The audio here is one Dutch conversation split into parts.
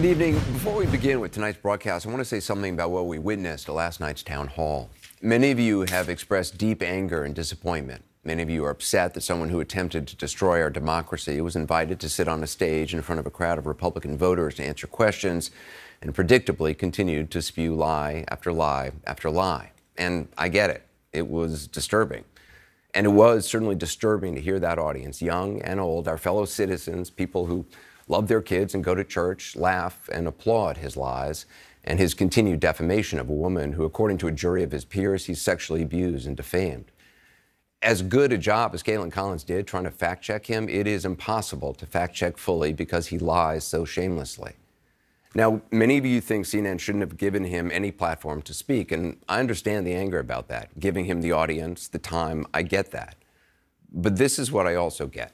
Good evening. Before we begin with tonight's broadcast, I want to say something about what we witnessed at last night's town hall. Many of you have expressed deep anger and disappointment. Many of you are upset that someone who attempted to destroy our democracy was invited to sit on a stage in front of a crowd of Republican voters to answer questions and predictably continued to spew lie after lie after lie. And I get it. It was disturbing. And it was certainly disturbing to hear that audience, young and old, our fellow citizens, people who love their kids and go to church, laugh and applaud his lies and his continued defamation of a woman who, according to a jury of his peers, he sexually abused and defamed. As good a job as Galen Collins did trying to fact check him, it is impossible to fact check fully because he lies so shamelessly. Now, many of you think CNN shouldn't have given him any platform to speak, and I understand the anger about that, giving him the audience, the time, I get that. But this is what I also get.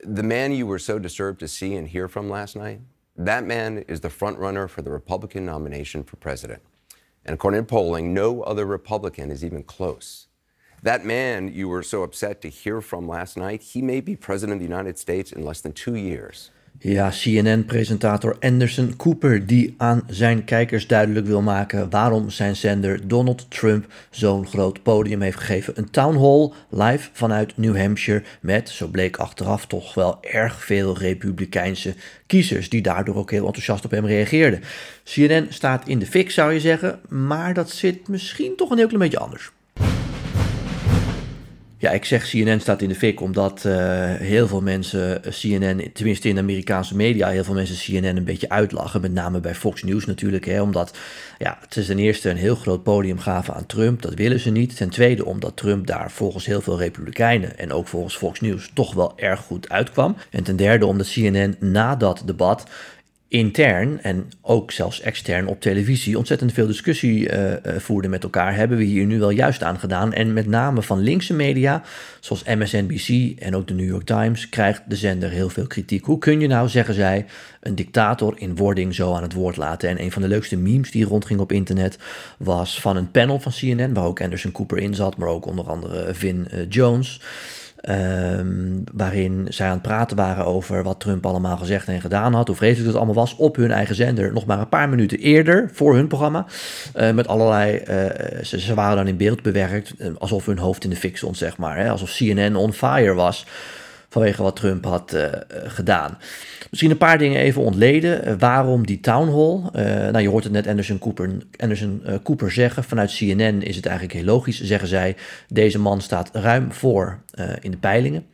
The man you were so disturbed to see and hear from last night, that man is the front runner for the Republican nomination for president. And according to polling, no other Republican is even close. That man you were so upset to hear from last night, he may be president of the United States in less than two years. Ja, CNN-presentator Anderson Cooper die aan zijn kijkers duidelijk wil maken waarom zijn zender Donald Trump zo'n groot podium heeft gegeven. Een town hall live vanuit New Hampshire met, zo bleek achteraf, toch wel erg veel republikeinse kiezers die daardoor ook heel enthousiast op hem reageerden. CNN staat in de fik zou je zeggen, maar dat zit misschien toch een heel klein beetje anders. Ja, ik zeg CNN staat in de fik omdat uh, heel veel mensen CNN, tenminste in de Amerikaanse media, heel veel mensen CNN een beetje uitlachen. Met name bij Fox News natuurlijk. Hè, omdat ja, ten eerste een heel groot podium gaven aan Trump. Dat willen ze niet. Ten tweede omdat Trump daar volgens heel veel Republikeinen en ook volgens Fox News toch wel erg goed uitkwam. En ten derde omdat CNN na dat debat intern en ook zelfs extern op televisie ontzettend veel discussie uh, voerden met elkaar, hebben we hier nu wel juist aan gedaan. En met name van linkse media, zoals MSNBC en ook de New York Times, krijgt de zender heel veel kritiek. Hoe kun je nou, zeggen zij, een dictator in wording zo aan het woord laten? En een van de leukste memes die rondging op internet was van een panel van CNN, waar ook Anderson Cooper in zat, maar ook onder andere Vin uh, Jones. Um, waarin zij aan het praten waren over wat Trump allemaal gezegd en gedaan had. Hoe vreselijk het allemaal was op hun eigen zender. Nog maar een paar minuten eerder voor hun programma. Uh, met allerlei. Uh, ze, ze, waren dan in beeld bewerkt. Uh, alsof hun hoofd in de fik stond, zeg maar. Hè? Alsof CNN on fire was vanwege wat Trump had uh, gedaan. Misschien een paar dingen even ontleden. Uh, waarom die town hall? Uh, nou, je hoort het net Anderson Cooper, Anderson, Cooper zeggen. Vanuit CNN is het eigenlijk heel logisch, zeggen zij. Deze man staat ruim voor in de peilingen.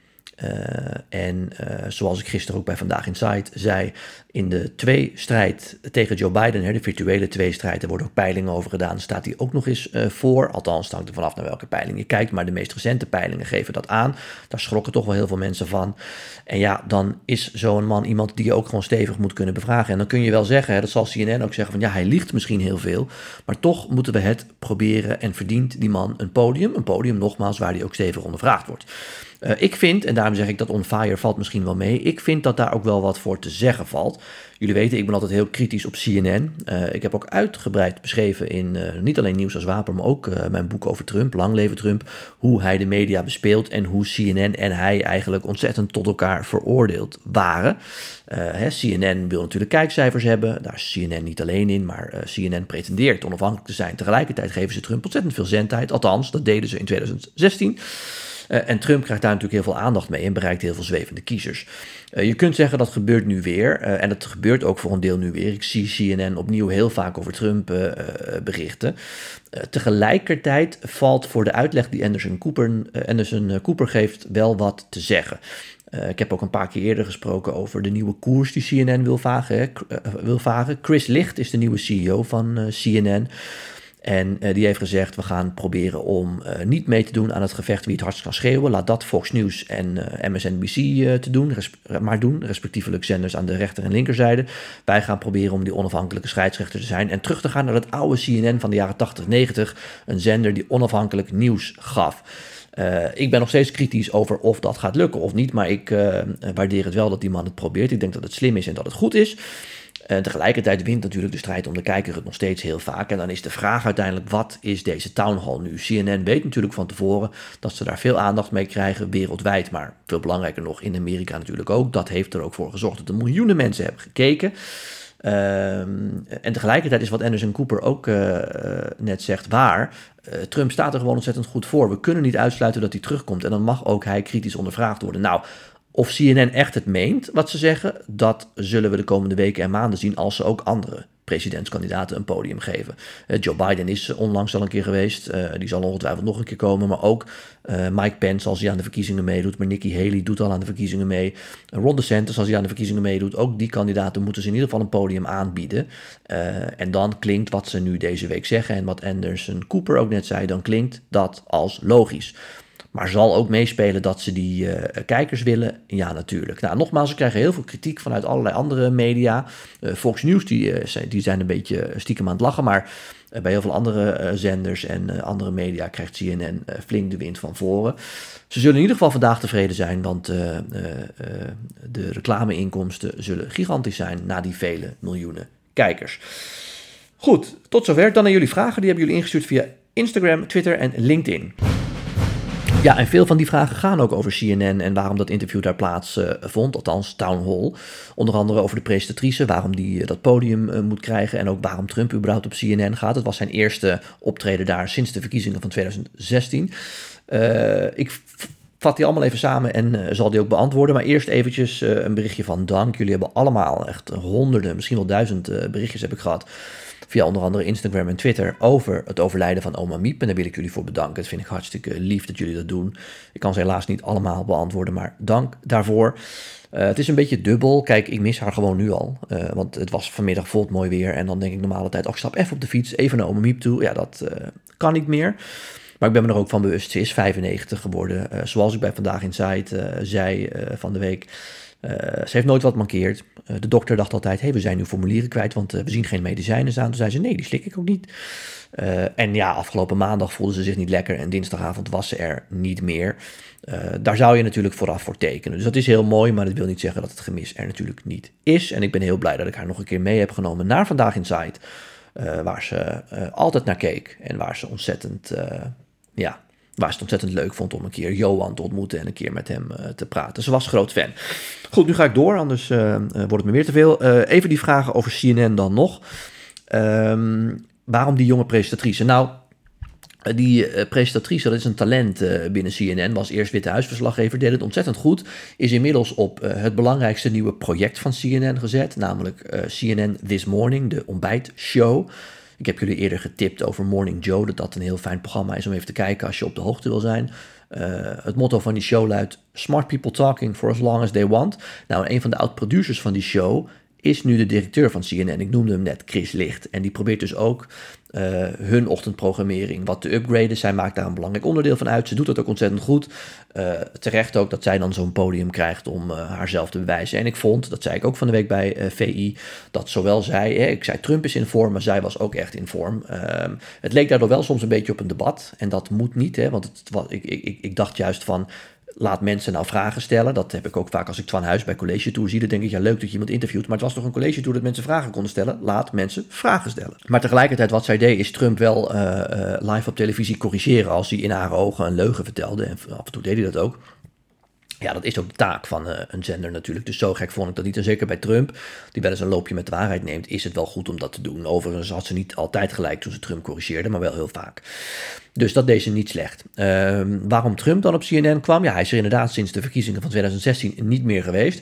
En zoals ik gisteren ook bij Vandaag Insight zei, in de twee-strijd tegen Joe Biden, hè, de virtuele tweestrijd, daar worden ook peilingen over gedaan, staat hij ook nog eens uh, voor. Althans, hangt er vanaf naar welke peiling je kijkt, maar de meest recente peilingen geven dat aan. Daar schrokken toch wel heel veel mensen van. En ja, dan is zo'n man iemand die je ook gewoon stevig moet kunnen bevragen. En dan kun je wel zeggen, hè, dat zal CNN ook zeggen, van ja, hij liegt misschien heel veel, maar toch moeten we het proberen en verdient die man een podium. Een podium, nogmaals, waar hij ook stevig ondervraagd wordt. Uh, ik vind, en daarom zeg ik dat On Fire valt misschien wel mee, ik vind dat daar ook wel wat voor te zeggen valt. Jullie weten, ik ben altijd heel kritisch op CNN. Uh, ik heb ook uitgebreid beschreven in uh, niet alleen Nieuws als Wapen, maar ook mijn boek over Trump, Lang leven Trump, hoe hij de media bespeelt en hoe CNN en hij eigenlijk ontzettend tot elkaar veroordeeld waren. Hè, CNN wil natuurlijk kijkcijfers hebben, daar is CNN niet alleen in, maar CNN pretendeert onafhankelijk te zijn. Tegelijkertijd geven ze Trump ontzettend veel zendtijd, althans, dat deden ze in 2016. Uh, en Trump krijgt daar natuurlijk heel veel aandacht mee en bereikt heel veel zwevende kiezers. Uh, je kunt zeggen dat gebeurt nu weer. Uh, en dat gebeurt ook voor een deel nu weer. Ik zie CNN opnieuw heel vaak over Trump berichten. tegelijkertijd valt voor de uitleg die Anderson Cooper, Anderson Cooper geeft wel wat te zeggen. Ik heb ook een paar keer eerder gesproken over de nieuwe koers die CNN wil varen. Hè, wil varen. Chris Licht is de nieuwe CEO van CNN. En uh, die heeft gezegd, we gaan proberen om uh, niet mee te doen aan het gevecht wie het hardst kan schreeuwen. Laat dat Fox News en uh, MSNBC te doen, maar doen, respectievelijk zenders aan de rechter- en linkerzijde. Wij gaan proberen om die onafhankelijke scheidsrechter te zijn en terug te gaan naar het oude CNN van de jaren 80, 90. Een zender die onafhankelijk nieuws gaf. Ik ben nog steeds kritisch over of dat gaat lukken of niet, maar ik uh, waardeer het wel dat die man het probeert. Ik denk dat het slim is en dat het goed is. Eh, tegelijkertijd wint natuurlijk de strijd om de kijker het nog steeds heel vaak. En dan is de vraag uiteindelijk, wat is deze town hall nu? CNN weet natuurlijk van tevoren dat ze daar veel aandacht mee krijgen wereldwijd. Maar veel belangrijker nog, in Amerika natuurlijk ook. Dat heeft er ook voor gezorgd dat er miljoenen mensen hebben gekeken. en tegelijkertijd is wat Anderson Cooper ook net zegt waar. Trump staat er gewoon ontzettend goed voor. We kunnen niet uitsluiten dat hij terugkomt. En dan mag ook hij kritisch ondervraagd worden. Nou, of CNN echt het meent wat ze zeggen, dat zullen we de komende weken en maanden zien als ze ook andere presidentskandidaten een podium geven. Uh, Joe Biden is onlangs al een keer geweest. Uh, die zal ongetwijfeld nog een keer komen. Maar ook uh, Mike Pence, als hij aan de verkiezingen meedoet. Maar Nikki Haley doet al aan de verkiezingen mee. Ron DeSantis, als hij aan de verkiezingen meedoet. Ook die kandidaten moeten ze in ieder geval een podium aanbieden. en dan klinkt wat ze nu deze week zeggen. En wat Anderson Cooper ook net zei. Dan klinkt dat als logisch. Maar zal ook meespelen dat ze die uh, kijkers willen? Ja, natuurlijk. Nou, nogmaals, ze krijgen heel veel kritiek vanuit allerlei andere media. Uh, Fox News, die, zijn, die zijn een beetje stiekem aan het lachen. Maar bij heel veel andere zenders en andere media krijgt CNN flink de wind van voren. Ze zullen in ieder geval vandaag tevreden zijn, want de reclameinkomsten zullen gigantisch zijn na die vele miljoenen kijkers. Goed, tot zover. Dan aan jullie vragen. Die hebben jullie ingestuurd via Instagram, Twitter en LinkedIn. Ja, en veel van die vragen gaan ook over CNN en waarom dat interview daar plaats uh, vond, althans Town Hall. Onder andere over de presentatrice, waarom die uh, dat podium uh, moet krijgen en ook waarom Trump überhaupt op CNN gaat. Het was zijn eerste optreden daar sinds de verkiezingen van 2016. ik vat die allemaal even samen en zal die ook beantwoorden. Maar eerst eventjes een berichtje van dank. Jullie hebben allemaal echt honderden, misschien wel duizend berichtjes heb ik gehad via onder andere Instagram en Twitter over het overlijden van oma Miep. En daar wil ik jullie voor bedanken. Dat vind ik hartstikke lief dat jullie dat doen. Ik kan ze helaas niet allemaal beantwoorden, maar dank daarvoor. Uh, het is een beetje dubbel. Kijk, ik mis haar gewoon nu al. Uh, want het was vanmiddag vol mooi weer. En dan denk ik normale tijd, oh, ik stap even op de fiets, even naar oma Miep toe. Ja, dat uh, kan niet meer. Maar ik ben me er ook van bewust. Ze is 95 geworden. zoals ik bij Vandaag in Site zei van de week. Uh, ze heeft nooit wat mankeerd. Uh, de dokter dacht altijd, hey, we zijn nu formulieren kwijt, want uh, we zien geen medicijnen staan. Toen zei ze, nee, die slik ik ook niet. en ja, afgelopen maandag voelde ze zich niet lekker en dinsdagavond was ze er niet meer. daar zou je natuurlijk vooraf voor tekenen. Dus dat is heel mooi, maar dat wil niet zeggen dat het gemis er natuurlijk niet is. En ik ben heel blij dat ik haar nog een keer mee heb genomen naar Vandaag in Site. waar ze altijd naar keek en waar ze ontzettend ja, Waar ze het ontzettend leuk vond om een keer Johan te ontmoeten en een keer met hem uh, te praten. Ze was groot fan. Goed, nu ga ik door, anders uh, wordt het me weer te veel. Even die vragen over CNN dan nog. Um, waarom die jonge presentatrice? Nou, die presentatrice, dat is een talent binnen CNN, was eerst Witte Huisverslaggever, deed het ontzettend goed. Is inmiddels op het belangrijkste nieuwe project van CNN gezet, namelijk CNN This Morning, de ontbijtshow. Ik heb jullie eerder getipt over Morning Joe, dat dat een heel fijn programma is om even te kijken als je op de hoogte wil zijn. Uh, het motto van die show luidt: Smart people talking for as long as they want. Nou, een van de oud-producers van die show is nu de directeur van CNN. Ik noemde hem net Chris Licht. En die probeert dus ook uh, hun ochtendprogrammering wat te upgraden. Zij maakt daar een belangrijk onderdeel van uit. Ze doet dat ook ontzettend goed. Uh, terecht ook dat zij dan zo'n podium krijgt om uh, haarzelf te bewijzen. En ik vond, dat zei ik ook van de week bij VI, dat zowel zij, hè, ik zei Trump is in vorm, maar zij was ook echt in vorm. Ehm, het leek daardoor wel soms een beetje op een debat. En dat moet niet, hè, want het, ik, ik, ik dacht juist van, laat mensen nou vragen stellen. Dat heb ik ook vaak als ik Twan Huis bij College Tour zie. Dan denk ik, ja leuk dat je iemand interviewt. Maar het was toch een College Tour dat mensen vragen konden stellen. Laat mensen vragen stellen. Maar tegelijkertijd wat zij deed is Trump wel uh, uh, live op televisie corrigeren. Als hij in haar ogen een leugen vertelde. En af en toe deed hij dat ook. Ja, dat is ook de taak van uh, een zender natuurlijk. Dus zo gek vond ik dat niet. En zeker bij Trump, die wel eens een loopje met de waarheid neemt, is het wel goed om dat te doen. Overigens had ze niet altijd gelijk toen ze Trump corrigeerde, maar wel heel vaak. Dus dat deed ze niet slecht. Uh, waarom Trump dan op CNN kwam? Ja, hij is er inderdaad sinds de verkiezingen van 2016 niet meer geweest.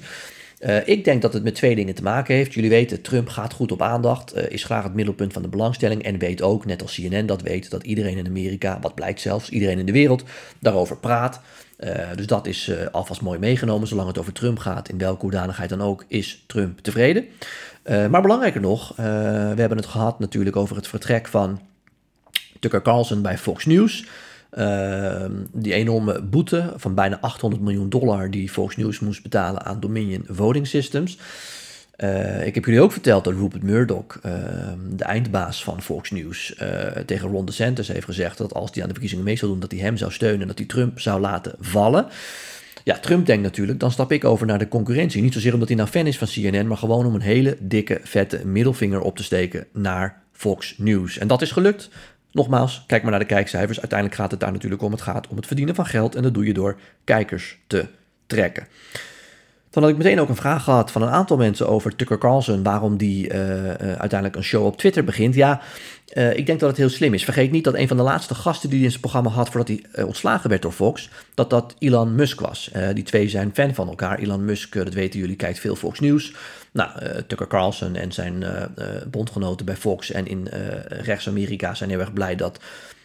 Uh, ik denk dat het met twee dingen te maken heeft. Jullie weten, Trump gaat goed op aandacht, uh, is graag het middelpunt van de belangstelling en weet ook, net als CNN dat weet, dat iedereen in Amerika, wat blijkt zelfs, iedereen in de wereld, daarover praat. Uh, dus dat is alvast mooi meegenomen, zolang het over Trump gaat, in welke hoedanigheid dan ook, is Trump tevreden. maar belangrijker nog, we hebben het gehad natuurlijk over het vertrek van Tucker Carlson bij Fox News. Uh, die enorme boete van bijna 800 miljoen dollar die Fox News moest betalen aan Dominion Voting Systems. Uh, ik heb jullie ook verteld dat Rupert Murdoch, uh, de eindbaas van Fox News, uh, tegen Ron DeSantis heeft gezegd dat als hij aan de verkiezingen mee zou doen, dat hij hem zou steunen en dat hij Trump zou laten vallen. Ja, Trump denkt natuurlijk, dan stap ik over naar de concurrentie. Niet zozeer omdat hij nou fan is van CNN, maar gewoon om een hele dikke, vette middelvinger op te steken naar Fox News. En dat is gelukt. Nogmaals, kijk maar naar de kijkcijfers. Uiteindelijk gaat het daar natuurlijk om. Het gaat om het verdienen van geld en dat doe je door kijkers te trekken. Dan had ik meteen ook een vraag gehad van een aantal mensen over Tucker Carlson, waarom die uiteindelijk een show op Twitter begint. Ja, uh, ik denk dat het heel slim is. Vergeet niet dat een van de laatste gasten die hij in zijn programma had voordat hij ontslagen werd door Fox, dat dat Elon Musk was. Die twee zijn fan van elkaar. Elon Musk, dat weten jullie, kijkt veel Fox News. Nou, Tucker Carlson en zijn bondgenoten bij Fox en in rechts-Amerika zijn heel erg blij dat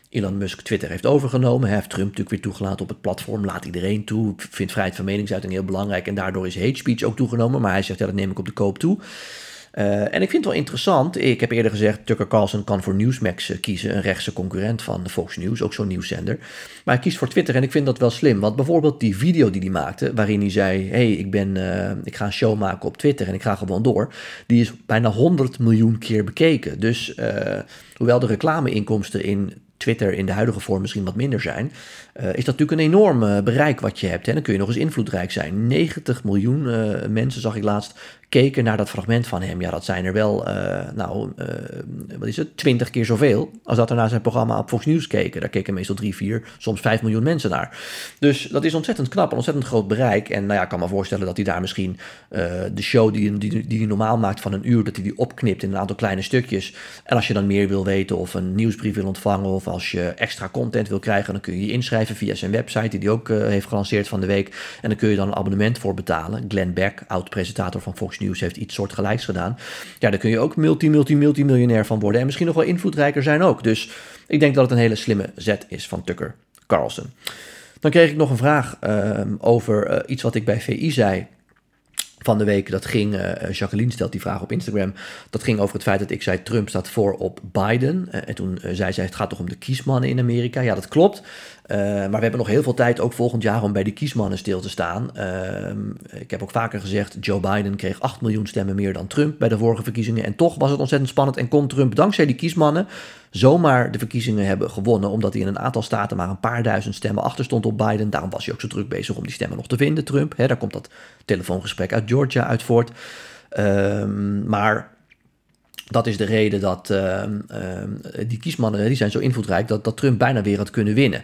Elon Musk Twitter heeft overgenomen. Hij heeft Trump natuurlijk weer toegelaten op het platform. Laat iedereen toe. Vindt vrijheid van meningsuiting heel belangrijk. En daardoor is hate speech ook toegenomen. Maar hij zegt, ja, dat neem ik op de koop toe. Uh, en ik vind het wel interessant. Ik heb eerder gezegd, Tucker Carlson kan voor Newsmax uh, kiezen, een rechtse concurrent van Fox News, ook zo'n nieuwszender. Maar hij kiest voor Twitter en ik vind dat wel slim. Want bijvoorbeeld die video die hij maakte, waarin hij zei: hey, ik, ben, uh, ik ga een show maken op Twitter en ik ga gewoon door. Die is bijna 100 miljoen keer bekeken. Dus hoewel de reclameinkomsten in Twitter in de huidige vorm misschien wat minder zijn, uh, is dat natuurlijk een enorm uh, bereik wat je hebt. En dan kun je nog eens invloedrijk zijn. 90 miljoen uh, mensen, zag ik laatst, keken naar dat fragment van hem. Ja, dat zijn er wel, nou, wat is het, 20 keer zoveel als dat er naar zijn programma op Fox News keken. Daar keken meestal 3, 4, soms 5 miljoen mensen naar. Dus dat is ontzettend knap, een ontzettend groot bereik. En nou ja, ik kan me voorstellen dat hij daar misschien de show die, die, die hij normaal maakt van een uur, dat hij die opknipt in een aantal kleine stukjes. En als je dan meer wil weten of een nieuwsbrief wil ontvangen of als je extra content wil krijgen, dan kun je je inschrijven via zijn website, die hij ook uh, heeft gelanceerd van de week. En dan kun je dan een abonnement voor betalen. Glenn Beck, oud-presentator van Fox News, heeft iets soortgelijks gedaan. Ja, daar kun je ook multi, multi, multimiljonair van worden. En misschien nog wel invloedrijker zijn ook. Dus ik denk dat het een hele slimme zet is van Tucker Carlson. Dan kreeg ik nog een vraag uh, over uh, iets wat ik bij VI zei van de week. Dat ging, uh, Jacqueline stelt die vraag op Instagram. Dat ging over het feit dat ik zei Trump staat voor op Biden. Uh, en toen zei zij het gaat toch om de kiesmannen in Amerika. Ja, dat klopt. Uh, maar we hebben nog heel veel tijd, ook volgend jaar, om bij de kiesmannen stil te staan. Uh, ik heb ook vaker gezegd, Joe Biden kreeg 8 miljoen stemmen meer dan Trump bij de vorige verkiezingen. En toch was het ontzettend spannend en kon Trump dankzij die kiesmannen zomaar de verkiezingen hebben gewonnen. Omdat hij in een aantal staten maar een paar duizend stemmen achter stond op Biden. Daarom was hij ook zo druk bezig om die stemmen nog te vinden, Trump. He, daar komt dat telefoongesprek uit Georgia uit voort. Uh, maar dat is de reden dat uh, uh, die kiesmannen die zijn zo invloedrijk dat, dat Trump bijna weer had kunnen winnen.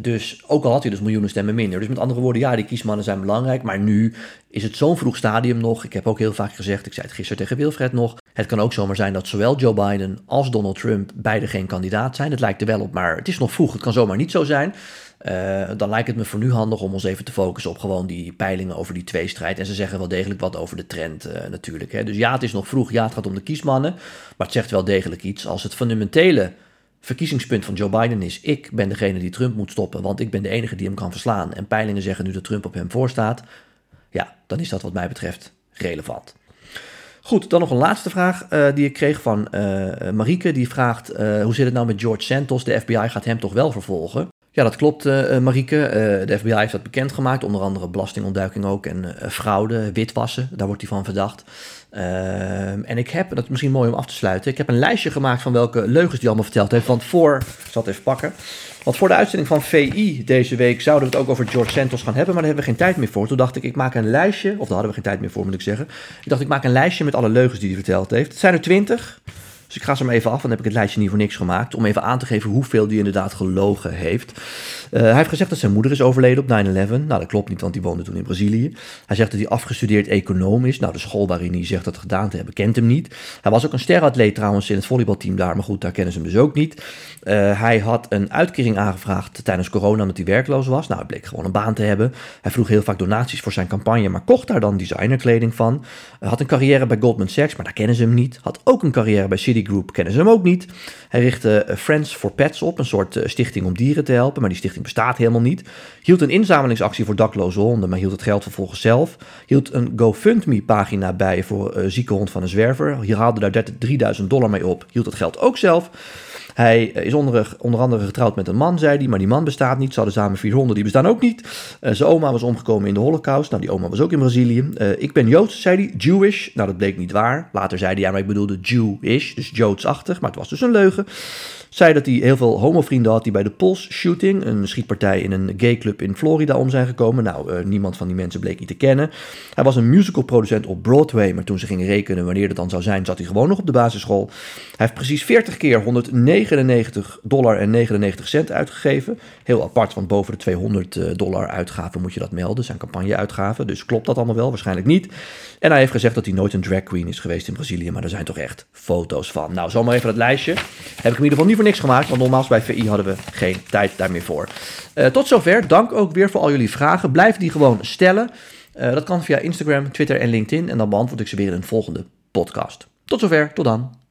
Dus ook al had hij dus miljoenen stemmen minder. Dus met andere woorden, ja, die kiesmannen zijn belangrijk. Maar nu is het zo'n vroeg stadium nog. Ik heb ook heel vaak gezegd, ik zei het gisteren tegen Wilfred nog. Het kan ook zomaar zijn dat zowel Joe Biden als Donald Trump beide geen kandidaat zijn. Het lijkt er wel op, maar het is nog vroeg. Het kan zomaar niet zo zijn. Uh, dan lijkt het me voor nu handig om ons even te focussen op gewoon die peilingen over die tweestrijd. En ze zeggen wel degelijk wat over de trend uh, natuurlijk. Hè. Dus ja, het is nog vroeg. Ja, het gaat om de kiesmannen. Maar het zegt wel degelijk iets. Als het fundamentele verkiezingspunt van Joe Biden is: ik ben degene die Trump moet stoppen, want ik ben de enige die hem kan verslaan. En peilingen zeggen nu dat Trump op hem voorstaat. Ja, dan is dat wat mij betreft relevant. Goed, dan nog een laatste vraag uh, die ik kreeg van uh, Marieke. Die vraagt, hoe zit het nou met George Santos? De FBI gaat hem toch wel vervolgen? Ja, dat klopt, uh, Marieke. Uh, de FBI heeft dat bekendgemaakt, onder andere belastingontduiking ook en fraude, witwassen, daar wordt hij van verdacht. Ehm, en ik heb, dat is misschien mooi om af te sluiten, ik heb een lijstje gemaakt van welke leugens die allemaal verteld heeft. Want voor, ik zal het even pakken, want voor de uitzending van VI deze week zouden we het ook over George Santos gaan hebben, maar daar hebben we geen tijd meer voor. Toen dacht ik, ik maak een lijstje, of daar hadden we geen tijd meer voor moet ik zeggen. Ik dacht, ik maak een lijstje met alle leugens die hij verteld heeft. Het zijn er twintig. Dus ik ga ze maar even af, dan heb ik het lijstje niet voor niks gemaakt. Om even aan te geven hoeveel die inderdaad gelogen heeft. Uh, hij heeft gezegd dat zijn moeder is overleden op 9-11. Nou, dat klopt niet, want die woonde toen in Brazilië. Hij zegt dat hij afgestudeerd econoom is. Nou, de school waarin hij zegt dat gedaan te hebben, kent hem niet. Hij was ook een steratleet trouwens in het volleybalteam daar. Maar goed, daar kennen ze hem dus ook niet. Uh, hij had een uitkering aangevraagd tijdens corona omdat hij werkloos was. Nou, hij bleek gewoon een baan te hebben. Hij vroeg heel vaak donaties voor zijn campagne, maar kocht daar dan designerkleding van. Had een carrière bij Goldman Sachs, maar daar kennen ze hem niet. Had ook een carrière bij Citigroup, kennen ze hem ook niet. Hij richtte eh, Friends for Pets op, een soort stichting om dieren te helpen, maar die stichting bestaat helemaal niet. Hield een inzamelingsactie voor dakloze honden, maar hield het geld vervolgens zelf. Hield een GoFundMe-pagina bij voor uh, zieke hond van een zwerver. Hier haalde daar 3000 dollar mee op. Hield het geld ook zelf. Hij is onder, onder, andere getrouwd met een man, zei hij, maar die man bestaat niet. Ze hadden samen vier honden, die bestaan ook niet. Uh, zijn oma was omgekomen in de Holocaust. Nou, die oma was ook in Brazilië. Uh, ik ben Joods, zei hij, Jewish. Nou, dat bleek niet waar. Later zei hij, ja, maar ik bedoelde Jewish, dus Joodsachtig. Maar het was dus een leugen. Zei dat hij heel veel homovrienden had die bij de Pulse Shooting, een schietpartij in een gay club in Florida, om zijn gekomen. Nou, uh, niemand van die mensen bleek hij te kennen. Hij was een musicalproducent op Broadway, maar toen ze gingen rekenen wanneer dat dan zou zijn, zat hij gewoon nog op de basisschool. Hij heeft precies 40 keer 109 99 dollar en 99 cent uitgegeven. Heel apart, want boven de 200 eh, dollar uitgaven moet je dat melden. Zijn campagneuitgaven. Dus klopt dat allemaal wel? Waarschijnlijk niet. En hij heeft gezegd dat hij nooit een drag queen is geweest in Brazilië. Maar er zijn toch echt foto's van. Nou, zomaar even dat lijstje. Heb ik in ieder geval niet voor niks gemaakt. Want normaal bij VI hadden we geen tijd daar meer voor. Uh, tot zover. Dank ook weer voor al jullie vragen. Blijf die gewoon stellen. Uh, dat kan via Instagram, Twitter en LinkedIn. En dan beantwoord ik ze weer in een volgende podcast. Tot zover. Tot dan.